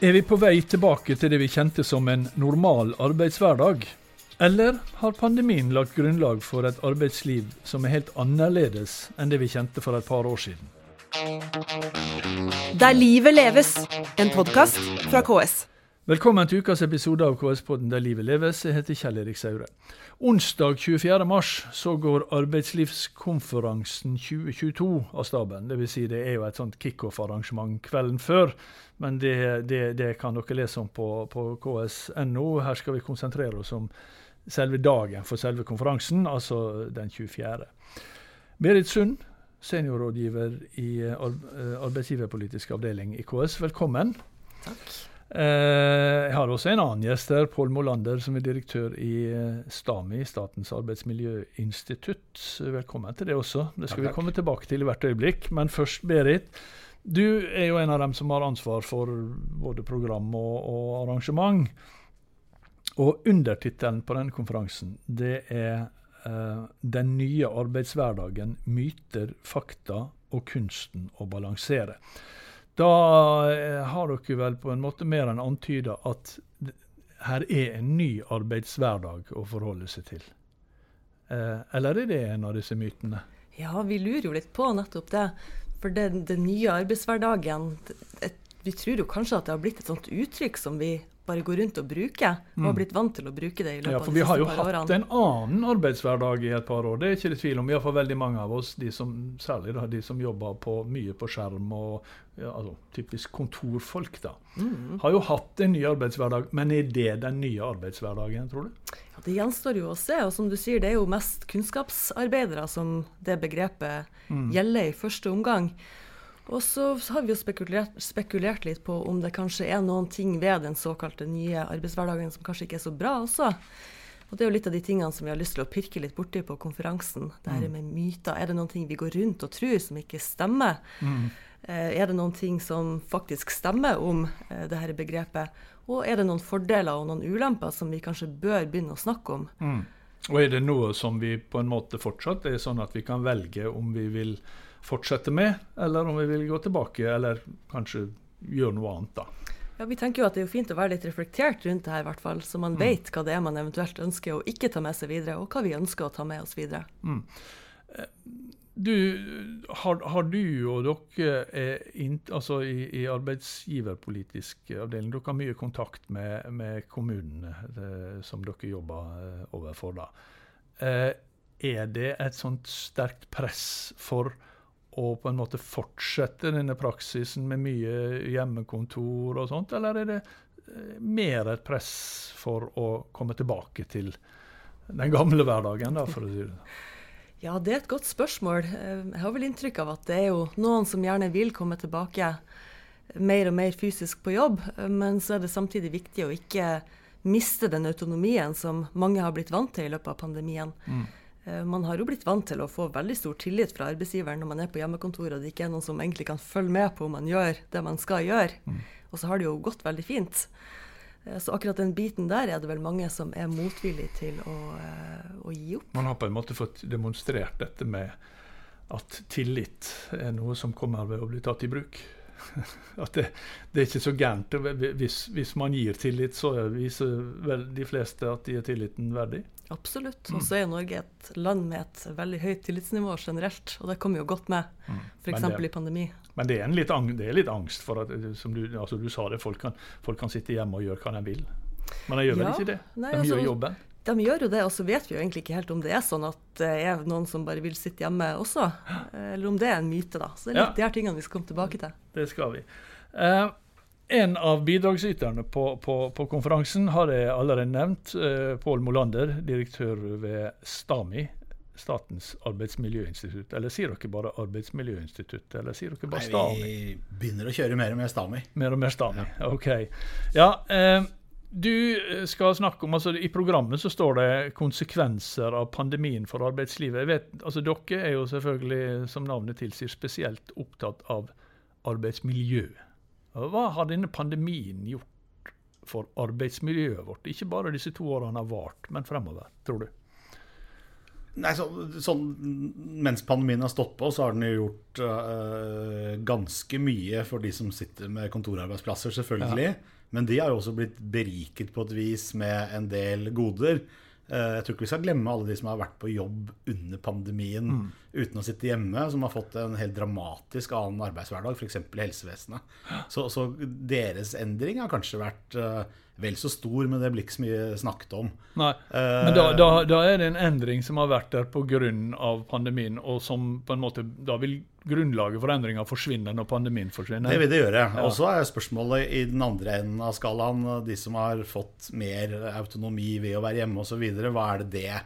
Er vi på vei tilbake til det vi kjente som en normal arbeidshverdag? Eller har pandemien lagt grunnlag for et arbeidsliv som er helt annerledes enn det vi kjente for et par år siden? Der livet leves, en podkast fra KS. Velkommen til ukas episode av KS-podden Der livet leves. Jeg heter Kjell Erik Saure. Onsdag 24. mars så går arbeidslivskonferansen 2022 av staben. Det vil si det er jo et sånt kickoff-arrangement kvelden før. Men det, det, det, kan dere lese om på, på ks.no. Her skal vi konsentrere oss om selve dagen for selve konferansen, altså den 24. Berit Sund, seniorrådgiver i arbeidsgiverpolitisk avdeling i KS, velkommen. Takk. Eh, jeg har også en annen gjest her, Pål Molander, som er direktør i eh, STAMI, Statens arbeidsmiljøinstitutt. Velkommen til det også. Det skal takk, vi komme tilbake til i hvert øyeblikk. Men først, Berit. Du er jo en av dem som har ansvar for både program og, og arrangement. Og undertittelen på denne konferansen det er uh, 'Den nye arbeidshverdagen myter, fakta og kunsten å balansere'. Da eh, har dere vel på en måte mer enn antyda at her er en ny arbeidshverdag å forholde seg til. Eh, eller er det en av disse mytene? Ja, vi lurer jo litt på nettopp det. For den, nye arbeidshverdagen Vi tror jo kanskje at det har blitt et sånt uttrykk som vi bare går rundt og bruker, og har mm. blitt vant til å bruke det i løpet ja, av de siste par årene. Ja, for vi har jo hatt en annen arbeidshverdag i et par år, det er ikke det tvil om. Iallfall veldig mange av oss, de som, særlig da, de som jobber på, mye på skjerm og ja, altså, typisk kontorfolk, da, mm. har jo hatt en ny arbeidshverdag. Men er det den nye arbeidshverdagen, tror du? Ja, Det gjenstår jo å se. og som du sier, Det er jo mest kunnskapsarbeidere som det begrepet mm. gjelder i første omgang. Og så har vi jo spekulert, spekulert, litt på om det kanskje er noen ting ved den såkalte nye arbeidshverdagen som kanskje ikke er så bra også. Og Det er jo litt av de tingene som vi har lyst til å pirke litt borti på konferansen. Det her mm. med myter. Er det noen ting vi går rundt og tror som ikke stemmer? Mm. Eh, er det noen ting som faktisk stemmer om eh, det her begrepet? Og er det noen fordeler og noen ulemper som vi kanskje bør begynne å snakke om? Mm. Og er det noe som vi på en måte fortsatt er sånn at vi kan velge om vi vil fortsette med, eller om vi vil gå tilbake, eller kanskje gjøre noe annet, da. Ja, Vi tenker jo at det er jo fint å være litt reflektert rundt det her, hvert fall, så man mm. vet hva det er man eventuelt ønsker å ikke ta med seg videre, og hva vi ønsker å ta med oss videre. Mm. Eh, du, har, har, du og dere er in, altså i, i, arbeidsgiverpolitisk avdeling dere har mye kontakt med, med kommunene det, eh, som dere jobber eh, overfor. da. Eh, er det et sånt sterkt press for å på en måte fortsette denne praksisen med mye hjemmekontor og sånt, eller er det eh, mer et press for å komme tilbake til den gamle hverdagen, da, for å si det sånn? Ja, det er et godt spørsmål. Eh, jeg har vel inntrykk av at det er jo noen som gjerne vil komme tilbake mer og mer fysisk på jobb, eh, men så er det samtidig viktig å ikke miste den autonomien som mange har blitt vant til i løpet av pandemien. Mm. Eh, man har jo blitt vant til å få veldig stor tillit fra arbeidsgiveren når man er på hjemmekontor og det ikke er noen som egentlig kan følge med på om man gjør det man skal gjøre. Mm. Og så har det jo gått veldig fint. Eh, så akkurat den biten der er det vel mange som er motvillige til å, eh, å gi opp. Man har på en måte fått demonstrert dette med at tillit er noe som kommer ved å bli tatt i bruk. At det, det, er ikke så gærent. Hvis, hvis man gir tillit, så viser vel de fleste at de er tilliten verdig. Absolutt. Og så er Norge et land med et veldig høyt tillitsnivå generelt, og det kommer jo godt med, f.eks. i pandemi. Men det er, litt, det er, litt, angst for at som du, altså du sa det, folk kan, folk kan, sitte hjemme og gjøre hva de vil. Men de gjør ja, vel ikke det? De nei, altså, gjør jobben. De gjør jo det, og så vet vi jo egentlig ikke helt om det er sånn at det er noen som bare vil sitte hjemme også, eller om det er en myte, da. Så det er litt ja. de her tingene vi skal komme tilbake til. Det skal vi. Uh, en av bidragsyterne på, på, på, konferansen har jeg allerede nevnt. Eh, Pål Molander, direktør ved STAMI, Statens arbeidsmiljøinstitutt. Eller sier dere bare Arbeidsmiljøinstitutt, eller sier dere bare STAMI? Nei, Vi begynner å kjøre mer og mer STAMI. Mer og mer STAMI, ja. ok. Ja, eh, du skal snakke om, altså I programmet så står det konsekvenser av pandemien for arbeidslivet. Jeg vet, altså Dere er jo selvfølgelig, som navnet tilsier, spesielt opptatt av arbeidsmiljøet. Hva har denne pandemien gjort for arbeidsmiljøet vårt? Ikke bare disse to årene har vart, men fremover, tror du? Nei, så, sånn, Mens pandemien har stått på, så har den jo gjort øh, ganske mye for de som sitter med kontorarbeidsplasser, selvfølgelig. Ja. Men de har jo også blitt beriket på et vis med en del goder. Uh, jeg tror ikke vi skal glemme alle de som har vært på jobb under pandemien mm. Uten å sitte hjemme, som har fått en helt dramatisk annen arbeidshverdag, f.eks. i helsevesenet. Så, så, deres endring har kanskje vært uh, vel så stor, men det blir ikke så mye snakket om. Nei, uh, Men da, da, da, er det en endring som har vært der pga. pandemien, og som på en måte da vil grunnlaget for endringa forsvinne når pandemien forsvinner? Det vil det gjøre. Ja. Og så er spørsmålet i den andre enden av skalaen, de som har fått mer autonomi ved å være hjemme osv., hva er det det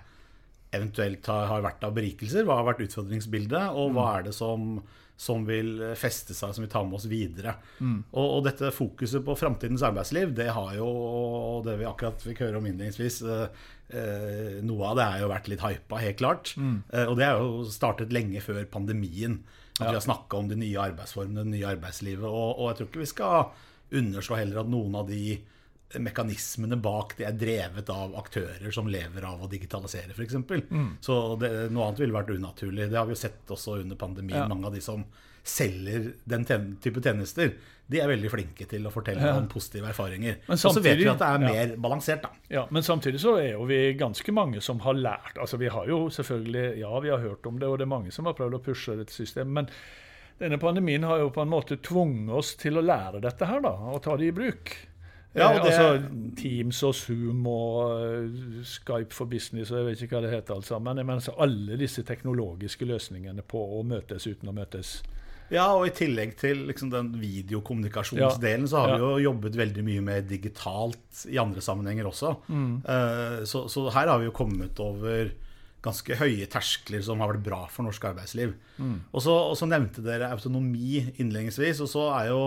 eventuelt har, har vært av berikelser? Hva har vært utfordringsbildet, og hva mm. er det som som vil feste seg, som vi tar med oss videre. Mm. Og, og, dette fokuset på framtidens arbeidsliv, det har jo det vi akkurat fikk høre om innledningsvis eh, eh, Noe av det har jo vært litt hypa, helt klart. Mm. Eh, og det er jo startet lenge før pandemien. At ja. vi har snakka om de nye arbeidsformene, det nye arbeidslivet. Og, og jeg tror ikke vi skal underslå heller at noen av de mekanismene bak det er drevet av aktører som lever av å digitalisere, f.eks. Mm. Så det, noe annet ville vært unaturlig. Det har vi jo sett også under pandemien. Ja. Mange av de som selger den type tjenester, de er veldig flinke til å fortelle ja. om positive erfaringer. Og så vet vi at det er mer ja. balansert, da. Ja, Men samtidig så er jo vi ganske mange som har lært. Altså Vi har jo selvfølgelig Ja, vi har hørt om det, og det er mange som har prøvd å pushe dette systemet. men denne pandemien har jo på en måte tvunget oss til å lære dette her, da, og ta det i bruk. Ja, det... altså Teams og Zoom og uh, Skype for business og jeg vet ikke hva det heter alt sammen. Men altså alle disse teknologiske løsningene på å møtes uten å møtes. Ja, og i tillegg til liksom, den videokommunikasjonsdelen, ja. så har ja. vi jo jobbet veldig mye med digitalt i andre sammenhenger også. Mm. Uh, så, så, her har vi jo kommet over ganske høye terskler som har vært bra for norsk arbeidsliv. Mm. Og, så, og så nevnte dere autonomi innledningsvis, og så er jo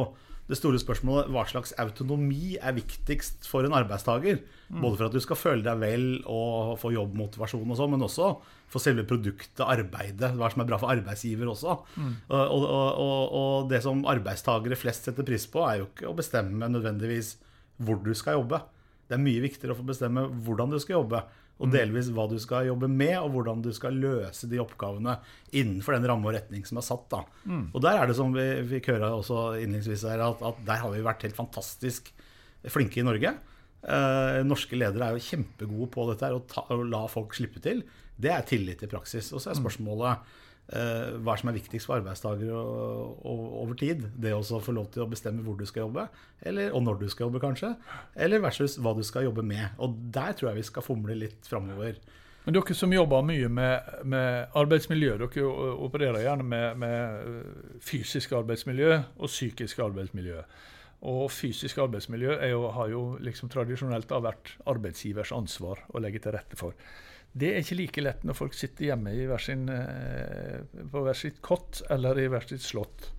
det store spørsmålet hva slags autonomi er viktigst for en arbeidstaker. Mm. Både for at du skal føle deg vel og få jobbmotivasjon, og sånn, men også for selve produktet, arbeidet. Hva som er bra for arbeidsgiver også. Mm. Og, og, og, og, det som arbeidstakere flest setter pris på, er jo ikke å bestemme nødvendigvis hvor du skal jobbe. Det er mye viktigere å få bestemme hvordan du skal jobbe og mm. delvis hva du skal jobbe med, og hvordan du skal løse de oppgavene innenfor den ramme og retning som er satt. Da. Mm. Og der er det som vi fikk høre også innledningsvis her, at, at, der har vi vært helt fantastisk flinke i Norge. Eh, norske ledere er jo kjempegode på dette her, å, la folk slippe til. Det er tillit i praksis. Og så er mm. spørsmålet hva som er viktigst for arbeidstakere over tid. Det å få lov til å bestemme hvor du skal jobbe, eller, og når du skal jobbe, kanskje. Eller versus hva du skal jobbe med. Og der tror jeg vi skal fomle litt framover. Men dere som jobber mye med, med arbeidsmiljø, dere opererer gjerne med, med, eh, fysisk arbeidsmiljø og psykisk arbeidsmiljø. Og fysisk arbeidsmiljø jo, har jo liksom tradisjonelt vært arbeidsgivers ansvar å legge til rette for. Det er ikke like lett når folk sitter hjemme hver sin, eh, på hver sitt kott eller i hver sitt slott.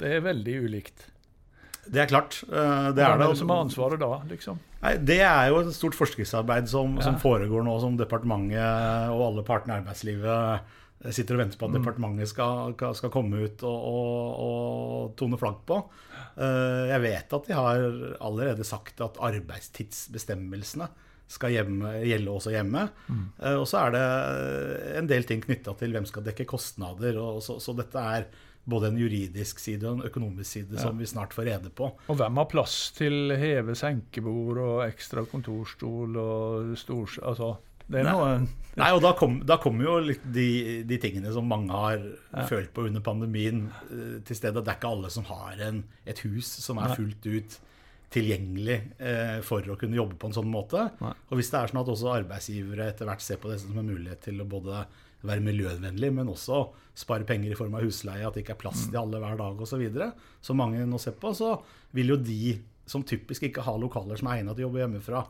Det er veldig ulikt. Det er klart. Eh, det er det. som har ansvaret da, liksom? Nei, Det er jo et stort forskningsarbeid som, ja. som, foregår nå, som departementet og alle partene i arbeidslivet sitter og venter på at mm. departementet skal, skal, komme ut og, og, og, tone flagg på. Eh, jeg vet at de har allerede sagt at arbeidstidsbestemmelsene skal hjemme, gjelde også hjemme. Mm. Uh, og så er det en del ting knytta til hvem skal dekke kostnader. Så, så, dette er både en juridisk side og en økonomisk side ja. som vi snart får rede på. Og hvem har plass til heve senkebord og ekstra kontorstol og stor... Altså, det er Nei. noe Nei, og da kommer kom jo de, de, tingene som mange har ja. følt på under pandemien, uh, til stede. Det er ikke alle som har en, et hus som er fullt ut tilgjengelig eh, for å kunne jobbe på en sånn måte. Nei. Og hvis det er sånn at også arbeidsgivere etter hvert ser på det som en mulighet til å både være miljøvennlig, men også spare penger i form av husleie, at det ikke er plass til alle hver dag osv., som mange nå ser på, så vil jo de som typisk ikke har lokaler som er egnet til å jobbe hjemmefra,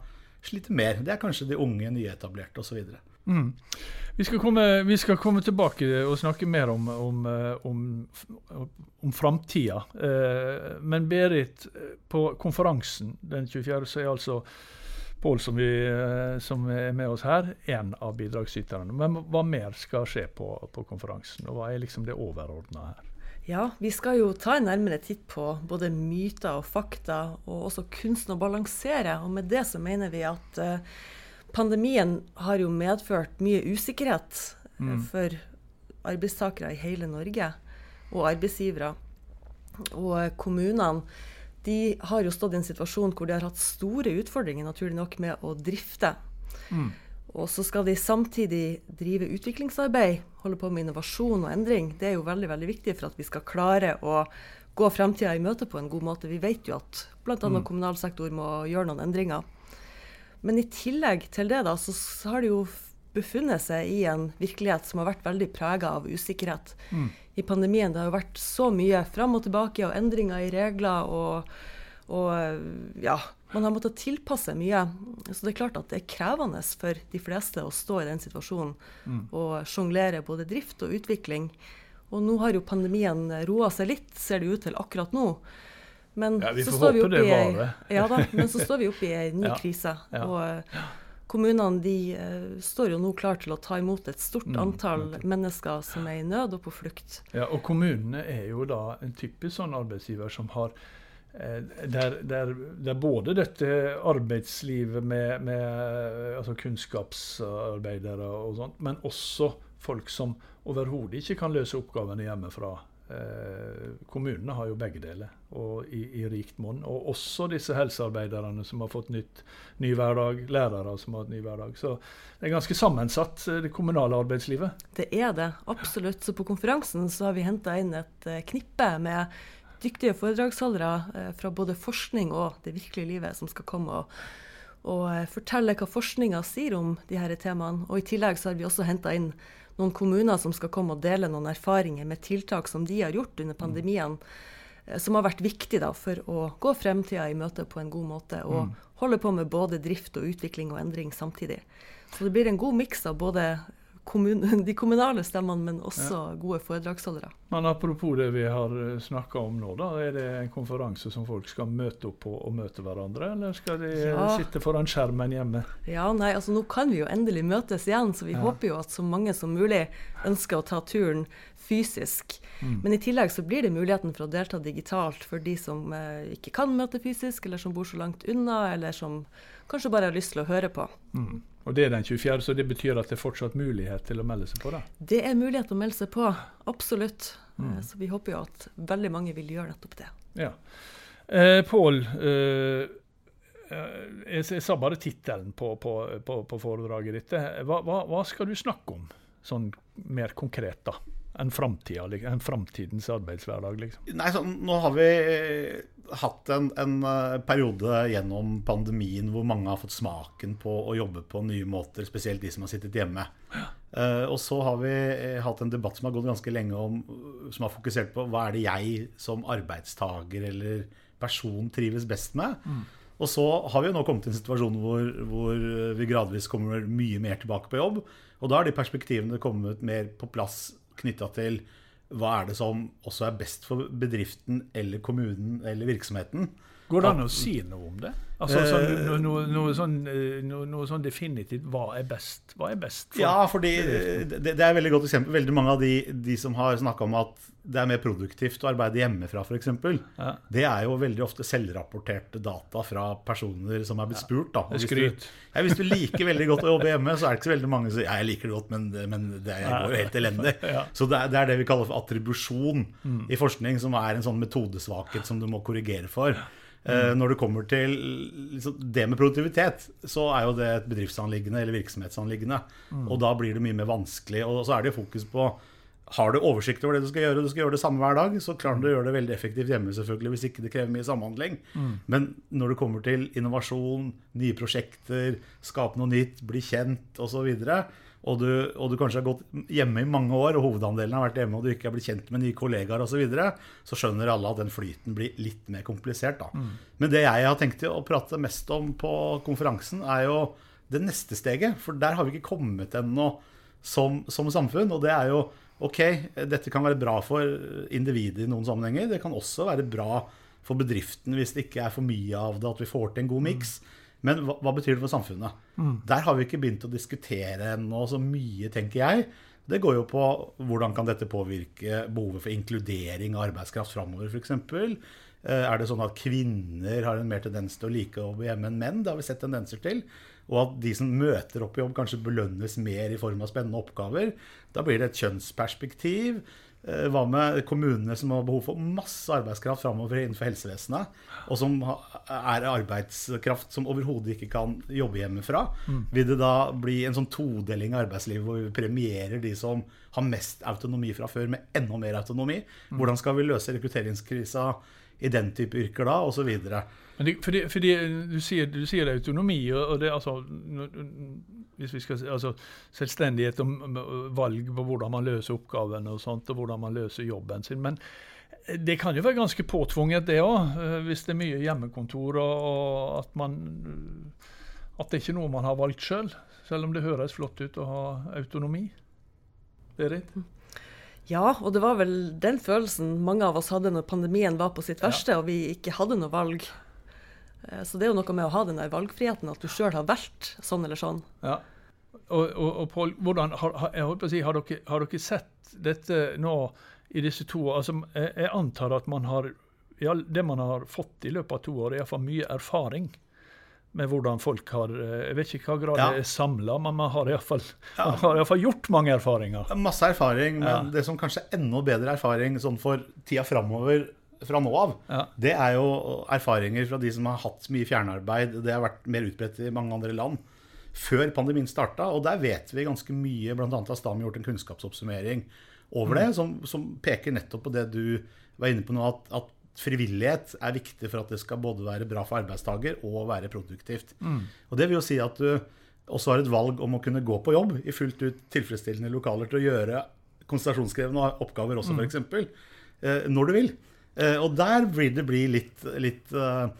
slite mer. Det er kanskje de unge, nyetablerte osv. Mm. Vi, skal komme, vi skal komme tilbake og snakke mer om, om, eh, om, om framtida. Eh, men Berit, på konferansen den 24. så er altså Pål, som, eh, som, er med oss her, en av bidragsyterne. Men hva mer skal skje på, på konferansen, og hva er liksom det overordna her? Ja, vi skal jo ta en nærmere titt på både myter og fakta, og også kunsten å balansere. Og med det så mener vi at uh, Pandemien har jo medført mye usikkerhet mm. for arbeidstakere i hele Norge, og arbeidsgivere. Og kommunene de har jo stått i en situasjon hvor de har hatt store utfordringer naturlig nok med å drifte. Mm. Og så skal de samtidig drive utviklingsarbeid, holde på med innovasjon og endring. Det er jo veldig veldig viktig for at vi skal klare å gå framtida i møte på en god måte. Vi vet jo at bl.a. Mm. kommunal sektor må gjøre noen endringer. Men i tillegg til det da, så har det jo befunnet seg i en virkelighet som har vært veldig prega av usikkerhet. Mm. I pandemien det har jo vært så mye fram og tilbake og endringer i regler og, og ja, man har måttet tilpasse mye. Så det er klart at det er krevende for de fleste å stå i den situasjonen mm. og sjonglere både drift og utvikling. Og nå har jo pandemien roa seg litt, ser det ut til akkurat nå. Men ja, vi får håpe det varer. Ja da, men så står vi oppe i ei ny ja. krise. Og kommunene de uh, står jo nå klar til å ta imot et stort mm, antall mennesker som er i nød og på flukt. Ja, Og kommunene er jo da en typisk sånn arbeidsgiver som har eh, der, der, der, både dette arbeidslivet med, med altså kunnskapsarbeidere og sånt, men også folk som overhodet ikke kan løse oppgavene hjemmefra. Eh, kommunene har jo begge deler, og i, i rikt monn. Og også disse helsearbeiderne som har fått nytt, ny hverdag, lærere som har hatt ny hverdag. Så det er ganske sammensatt, eh, det kommunale arbeidslivet. Det er det, absolutt. Så på konferansen så har vi henta inn et eh, knippe med dyktige foredragsholdere fra både forskning og det virkelige livet som skal komme og, og fortelle hva forskninga sier om de her temaene. Og i tillegg så har vi også henta inn noen kommuner som skal komme og dele noen erfaringer med tiltak som de har gjort under pandemien, mm. som har vært viktig da, for å gå fremtida i møte på en god måte. Og mm. holde på med både drift og utvikling og endring samtidig. Så det blir en god miks av både kommun, de kommunale stemmene, men også ja. gode foredragsholdere. Men Apropos det vi har eh, snakka om nå, da. Er det en konferanse som folk skal møte opp på og møte hverandre, eller skal de ja. sitte foran skjermen hjemme? Ja, nei, altså Nå kan vi jo endelig møtes igjen, så vi ja. håper jo at så mange som mulig ønsker å ta turen fysisk. Mm. Men i tillegg så blir det muligheten for å delta digitalt for de som eh, ikke kan møte fysisk, eller som bor så langt unna, eller som kanskje bare har lyst til å høre på. Mm. Og det er den 24., så det betyr at det er fortsatt mulighet til å melde seg på? da? Det er mulighet til å melde seg på, absolutt. Mm. Eh, så vi håper jo at veldig mange vil gjøre nettopp det. Ja. Eh, Pål, eh, eh jeg, jeg, sa bare tittelen på, på, på, på, foredraget ditt. Hva, hva, hva, skal du snakke om, sånn mer konkret, da? Enn framtidens arbeidshverdag, liksom? Nei, så, nå har vi hatt en, en, eh, periode gjennom pandemien hvor mange har fått smaken på å jobbe på nye måter, spesielt de som har sittet hjemme. Uh, og så har vi eh, hatt en debatt som har gått ganske lenge om, som har fokusert på hva er det jeg som arbeidstaker eller person trives best med. Mm. Og så har vi jo nå kommet til en situasjon hvor, hvor, vi gradvis kommer mye mer tilbake på jobb. Og da har de perspektivene kommet mer på plass knytta til hva er det som også er best for bedriften eller kommunen eller virksomheten. Går det an å si noe om det? Altså sånn, eh, noe, noe, noe, sånn, eh, noe, sånn, definitivt hva er best? Hva er best for Ja, fordi det, det, er et veldig godt eksempel. Veldig mange av de, de som har snakka om at det er mer produktivt å arbeide hjemmefra, f.eks. Ja. Det er jo veldig ofte selvrapporterte data fra personer som er blitt spurt. Da. Hvis, du, ja, hvis du liker veldig godt å jobbe hjemme, så er det ikke så veldig mange som ja, jeg liker det godt, men, men det går jo helt elendig. Ja. Så det er, det er, det vi kaller for attribusjon mm. i forskning, som er en sånn metodesvakhet som du må korrigere for. Mm. Når det kommer til liksom, det med produktivitet, så er jo det et bedriftsanliggende eller virksomhetsanliggende. Mm. Og da blir det mye mer vanskelig. Og så er det fokus på har du oversikt over det du skal gjøre, du skal gjøre det samme hver dag, så klarer du å gjøre det veldig effektivt hjemme, selvfølgelig, hvis ikke det krever mye samhandling. Mm. Men når det kommer til innovasjon, nye prosjekter, skape noe nytt, bli kjent osv., og, du, og du kanskje har gått hjemme i mange år, og hovedandelen har vært hjemme, og du ikke har blitt kjent med nye kollegaer osv., så, videre, så skjønner alle at den flyten blir litt mer komplisert. da. Mm. Men det jeg har tenkt å prate mest om på konferansen, er jo det neste steget. For der har vi ikke kommet ennå som, som samfunn. Og det er jo ok, dette kan være bra for individet i noen sammenhenger. Det kan også være bra for bedriften hvis det ikke er for mye av det, at vi får til en god miks. Mm. Men hva, hva, betyr det for samfunnet? Mm. Der har vi ikke begynt å diskutere ennå så mye, tenker jeg. Det går jo på hvordan kan dette påvirke behovet for inkludering av arbeidskraft framover, f.eks. Eh, er det sånn at kvinner har en mer tendens til å like å jobbe hjemme enn menn? Det har vi sett tendenser til. og at de som møter opp i jobb, kanskje belønnes mer i form av spennende oppgaver. Da blir det et kjønnsperspektiv. Eh, hva med kommunene som har behov for masse arbeidskraft framover innenfor helsevesenet, og som er arbeidskraft som overhodet ikke kan jobbe hjemmefra? Mm. Vil det da bli en sånn todeling av arbeidslivet hvor vi premierer de som har mest autonomi fra før, med enda mer autonomi? Mm. Hvordan skal vi løse rekrutteringskrisa i den type yrker da, osv.? Men fordi, fordi du, sier, du, sier, det autonomi, og det altså hvis vi skal altså Selvstendighet og valg på hvordan man løser oppgavene og sånt, og hvordan man løser jobben sin. Men det kan jo være ganske påtvunget, det òg, eh, hvis det er mye hjemmekontor og, og at man At det ikke er noe man har valgt sjøl, selv, selv om det høres flott ut å ha autonomi. Berit? Ja, og det var vel den følelsen mange av oss hadde når pandemien var på sitt verste ja. og vi ikke hadde noe valg. Eh, så det er jo noe med å ha den der valgfriheten, at du sjøl har valgt sånn eller sånn. Ja. Og, og, og Paul, hvordan, har, har, si, har, dere, har, dere, sett dette nå i disse to år? Altså, jeg, jeg antar at man har, ja, det man har fått i løpet av to år, er iallfall mye erfaring med hvordan folk har eh, Jeg vet ikke hva grad ja. det er samla, men man har iallfall ja. gjort mange erfaringer. Masse erfaring, men ja. det som kanskje er enda bedre erfaring sånn for tida framover fra nå av, ja. det er jo erfaringer fra de som har hatt mye fjernarbeid. Det har vært mer utbredt i mange andre land før pandemien starta. Og der vet vi ganske mye. Annet har Stami gjort en kunnskapsoppsummering over det, mm. som, som, peker nettopp på det du var inne på nå, at, at, frivillighet er viktig for at det skal både være bra for arbeidstaker og være produktivt. Mm. Og det vil jo si at du også har et valg om å kunne gå på jobb i fullt ut tilfredsstillende lokaler til å gjøre konsentrasjonskrevende oppgaver også, mm. f.eks. Eh, når du vil. Eh, og der blir det bli litt, litt eh,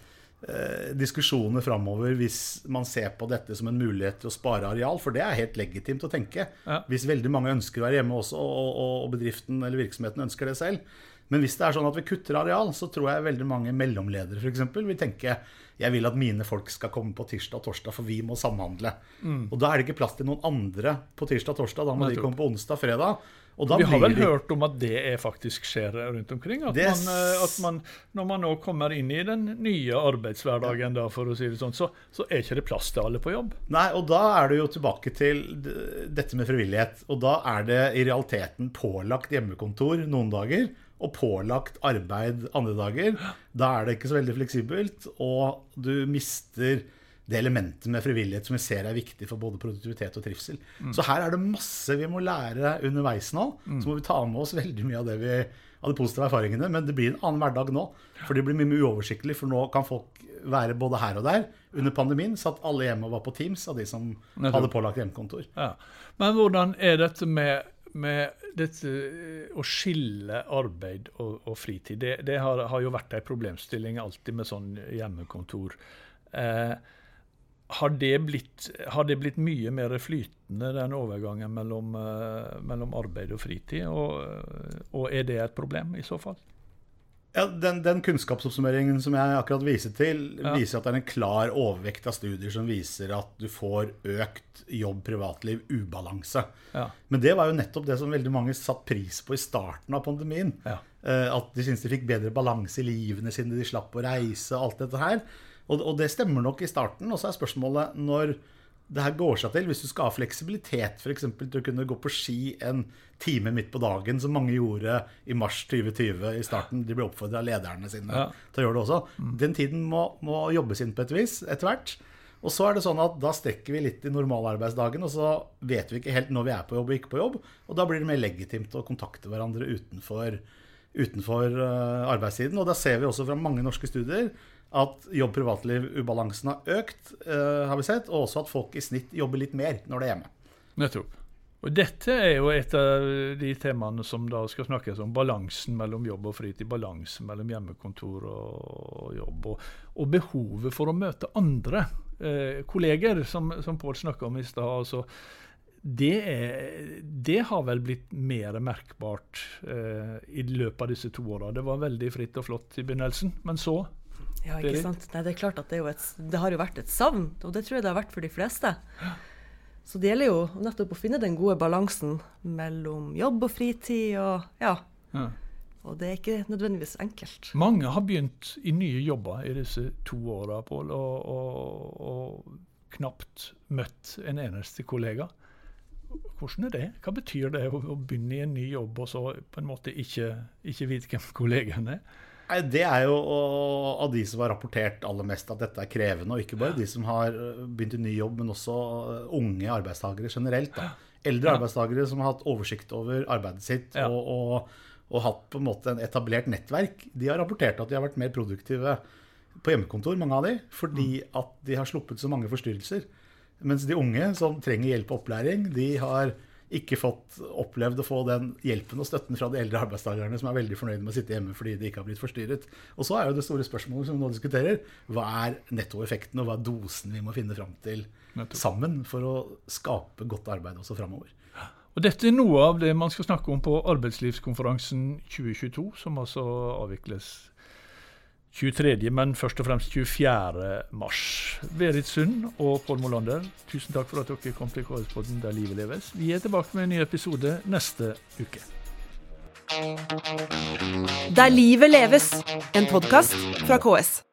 diskusjoner framover hvis man ser på dette som en mulighet til å spare areal, for det er helt legitimt å tenke. Ja. Hvis veldig mange ønsker å være hjemme også, og, og, bedriften eller virksomheten ønsker det selv. Men hvis det er sånn at vi kutter areal, så tror jeg veldig mange mellomledere eksempel, vil tenke jeg vil at mine folk skal komme på tirsdag og torsdag, for vi må samhandle. Mm. Og da er det ikke plass til noen andre på tirsdag og torsdag. Da må de komme på onsdag og fredag vi har vel de... hørt om at det faktisk skjer rundt omkring? At, det... man, eh, at man, når man nå kommer inn i den nye arbeidshverdagen, da, for å si det sånn, så, så, er ikke det plass til alle på jobb? Nei, og da er det jo tilbake til dette med frivillighet. Og da er det i realiteten pålagt hjemmekontor noen dager. Og pålagt arbeid andre dager. Da er det ikke så veldig fleksibelt, og du mister det elementet med frivillighet som vi ser er viktig for både produktivitet og trivsel. Mm. Så her er det masse vi må lære underveis nå. Mm. Så må vi ta med oss veldig mye av det vi av de positive erfaringene. Men det blir en annen hverdag nå. For det blir mye mer uoversiktlig. For nå kan folk være både her og der. Under pandemien satt alle hjemme og var på Teams av de som hadde pålagt hjemmekontor. Ja. Men hvordan er dette med, med dette, å skille arbeid og, og fritid? Det, det har, har, jo vært en problemstilling alltid med sånn hjemmekontor. Eh, har det, blitt, har det blitt mye mer flytende, den overgangen mellom, uh, mellom arbeid og fritid? Og, eh, og, er det et problem, i så fall? Ja, den, den kunnskapsoppsummeringen som jeg akkurat viser til, ja. viser at det er en klar overvekt av studier som viser at du får økt jobb-privatliv-ubalanse. Ja. Men det var jo nettopp det som veldig mange satt pris på i starten av pandemien. Ja. Uh, at de syntes de fikk bedre balanse i livene sine, de slapp å reise, og alt dette her. Og, og, det stemmer nok i starten. Og så er spørsmålet når det her går seg til, hvis du skal ha fleksibilitet f.eks. til å kunne gå på ski en time midt på dagen, som mange gjorde i mars 2020 i starten. De ble oppfordra av lederne sine ja. til å gjøre det også. Den tiden må, må, jobbes inn på et vis etter hvert. Og så er det sånn at da strekker vi litt i normalarbeidsdagen, og så vet vi ikke helt når vi er på jobb og ikke på jobb. Og da blir det mer legitimt å kontakte hverandre utenfor, utenfor uh, arbeidstiden. Og da ser vi også fra mange norske studier at jobb-privatliv-ubalansen har økt, uh, har vi sett, og også at folk i snitt jobber litt mer når det er hjemme. Nettopp. Og Dette er jo et av de temaene som da skal snakkes om. Balansen mellom jobb og fritid. Balansen mellom hjemmekontor og jobb. Og, og behovet for å møte andre eh, kolleger, som, som Pål snakka om i stad. Altså, det, det, har vel blitt mer merkbart eh, i løpet av disse to åra. Det var veldig fritt og flott i begynnelsen, men så ja, ikke sant. Nei, det er klart at det, et, det, har jo vært et savn, og det tror jeg det har vært for de fleste. Så det gjelder jo nettopp å finne den gode balansen mellom jobb og fritid, og ja. ja. Og det er ikke nødvendigvis enkelt. Mange har begynt i nye jobber i disse to åra, Pål. Og, og, og, knapt møtt en eneste kollega. Hvordan er det? Hva betyr det å, begynne i en ny jobb og så på en måte ikke, ikke vite hvem kollegaen er? Det er jo av de som har rapportert aller mest at dette er krevende. Og ikke bare de som har øh, begynt i ny jobb, men også øh, unge arbeidstakere generelt. Da. Eldre arbeidstakere som har hatt oversikt over arbeidet sitt og, og, og, hatt på en måte en etablert nettverk, de har rapportert at de har vært mer produktive på hjemmekontor, mange av de, fordi mm. at de har sluppet så mange forstyrrelser. Mens de unge som trenger hjelp og opplæring, de har ikke fått opplevd å få den hjelpen og støtten fra de eldre arbeidstakerne som er veldig fornøyde med å sitte hjemme fordi de ikke har blitt forstyrret. Og så er jo det store spørsmålet som vi nå diskuterer, hva er nettoeffekten og hva er dosen vi må finne fram til sammen for å skape godt arbeid også framover. Og Dette er noe av det man skal snakke om på arbeidslivskonferansen 2022, som altså avvikles 23., men først og fremst 24. mars. Berit Sund og Pål Molander, tusen takk for at dere kom til KS-podden Der livet leves. Vi er tilbake med en ny episode neste uke. Der livet leves, en podkast fra KS.